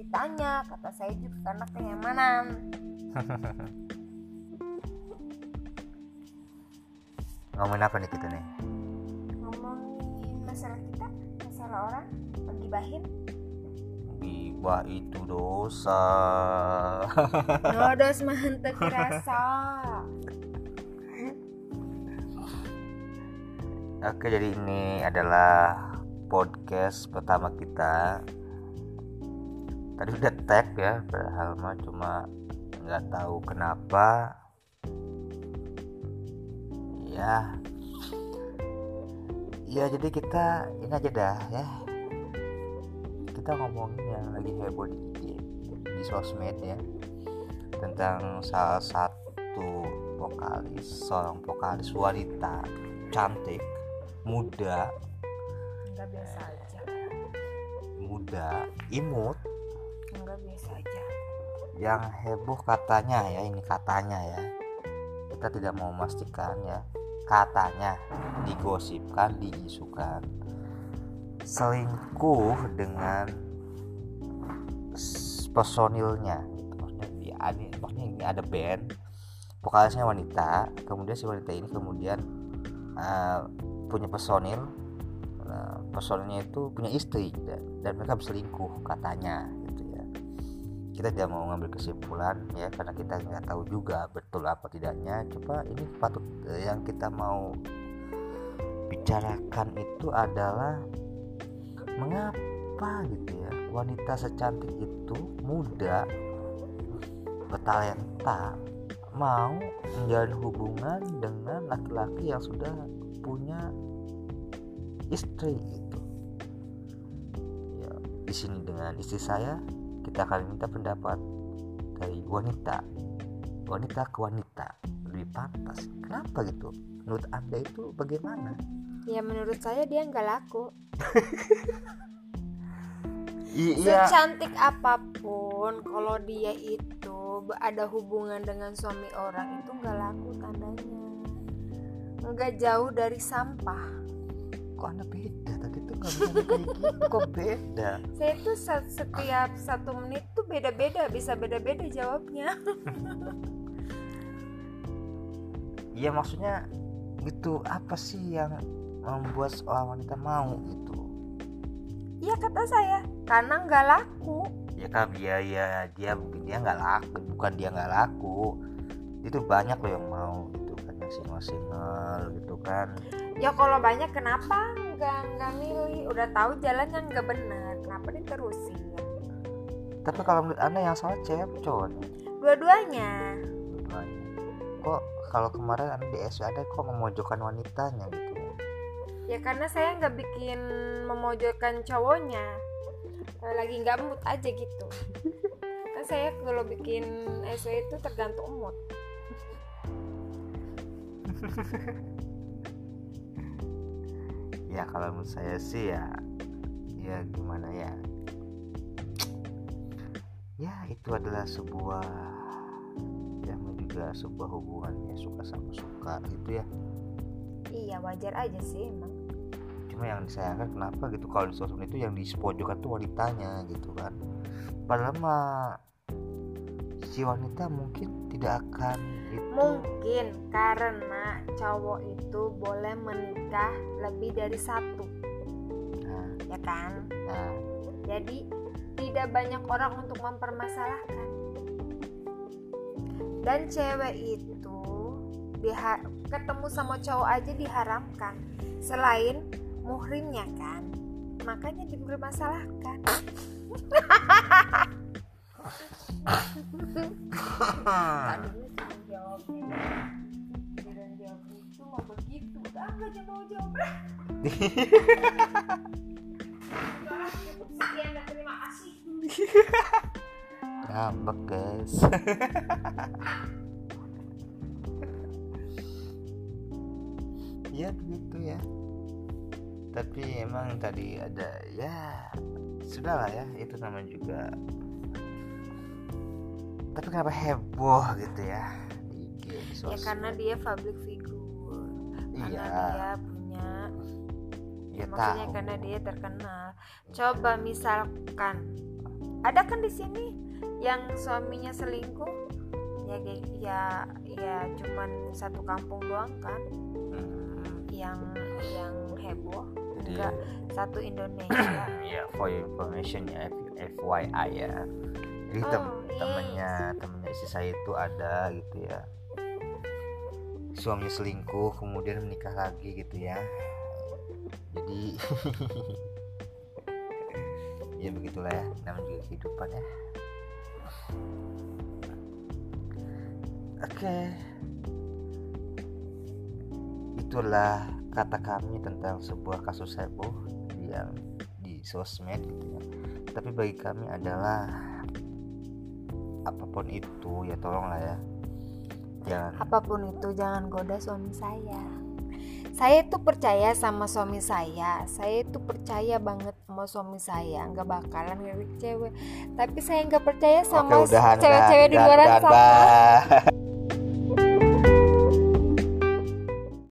ceritanya kata saya juga karena kenyamanan. Ngomongin apa nih kita nih? Ngomongin masalah kita masalah orang bahin. Gibah itu dosa. Nodos mah henteu kerasa. Oke jadi ini adalah podcast pertama kita Tadi udah tag ya padahal mah cuma nggak tahu kenapa. Ya Ya jadi kita ini aja dah ya. Kita ngomongin yang lagi heboh di, di sosmed ya. Tentang salah satu vokalis Seorang vokalis wanita cantik muda. Enggak biasa aja. Muda imut enggak biasa aja. Yang heboh katanya ya ini katanya ya. Kita tidak mau memastikan ya. Katanya digosipkan diisukan. Selingkuh dengan personilnya. Maksudnya dia ada maksudnya ini ada band. Vokalisnya wanita kemudian si wanita ini kemudian uh, punya personil. Uh, personilnya itu punya istri dan, dan mereka berselingkuh katanya. ya kita tidak mau ngambil kesimpulan ya karena kita nggak tahu juga betul apa tidaknya. Coba ini patut eh, yang kita mau bicarakan itu adalah mengapa gitu ya wanita secantik itu muda bertalenta mau menjalin hubungan dengan laki-laki yang sudah punya istri gitu. Ya di sini dengan istri saya kita akan minta pendapat dari wanita. Wanita ke wanita. Lebih pantas. Kenapa gitu? Menurut anda itu bagaimana? Ya menurut saya dia nggak laku. Iya. Secantik apa pun kalau dia itu ada hubungan dengan suami orang itu nggak laku tandanya. Nggak jauh dari sampah kok anda beda tadi tuh? Nggak bisa kayak gitu kok beda? Saya tuh setiap satu menit tuh beda-beda bisa beda-beda jawabnya. Iya maksudnya gitu apa sih yang membuat seorang wanita mau gitu? Iya kata saya karena nggak laku. Ya kan dia ya dia mungkin dia nggak laku bukan dia nggak laku. Itu banyak loh yang mau gitu kan single single gitu kan. Ya kalau banyak kenapa nggak nggak milih? Udah tahu jalan yang nggak benar kenapa diterusin? Tapi kalau menurut anda yang salah cewek cowok dua-duanya. Dua-duanya. kok kalau kemarin anda di SW ada kok memojokkan wanitanya gitu? Ya karena saya nggak bikin memojokkan cowoknya. Eh, lagi nggak mood aja gitu. Kan saya kalau bikin SW itu tergantung mood ya kalau menurut saya sih ya ya gimana ya? Ya itu adalah sebuah yang juga sebuah hubungan ya suka sama suka gitu ya. Iya wajar aja sih emang. Cuma yang disayangkan kenapa gitu? Kalau di sosmed itu yang di pojokan tuh wanitanya gitu kan. Padahal mah si wanita mungkin tidak akan itu. Mungkin karena cowok itu boleh menikah lebih dari satu. Nah, ya kan? Nah. Jadi tidak banyak orang untuk mempermasalahkan. Dan cewek itu ketemu sama cowok aja diharamkan. Selain muhrimnya kan. Makanya dipermasalahkan ngambek guys. Ya begitu ya. Tapi emang tadi ada ya sudah lah ya itu namanya juga tapi kenapa heboh gitu ya di IG di ya karena dia public figure. Karena iya. dia punya ya maksudnya tahu. karena dia terkenal. Coba misalkan ada kan di sini yang suaminya selingkuh? Ya ya ya cuman satu kampung doang kan? Hmm, yang yang heboh. Jadi enggak satu Indonesia. ya for your information ya FYI ya jadi tem Oh, yes. temennya temennya istri saya itu ada gitu ya. Suami selingkuh kemudian menikah lagi gitu ya. Jadi ya begitulah ya namanya juga kehidupan ya. Oke. Itulah kata kami tentang sebuah kasus heboh yang di sosmed gitu ya. Tapi bagi kami adalah apa pun itu ya tolonglah ya. Jangan. Apa pun itu jangan goda suami saya. Saya itu percaya sama suami saya. Saya itu percaya banget sama suami saya. Nggak bakalan ngelirik cewek. Tapi saya nggak percaya sama cewek-cewek di luar sana.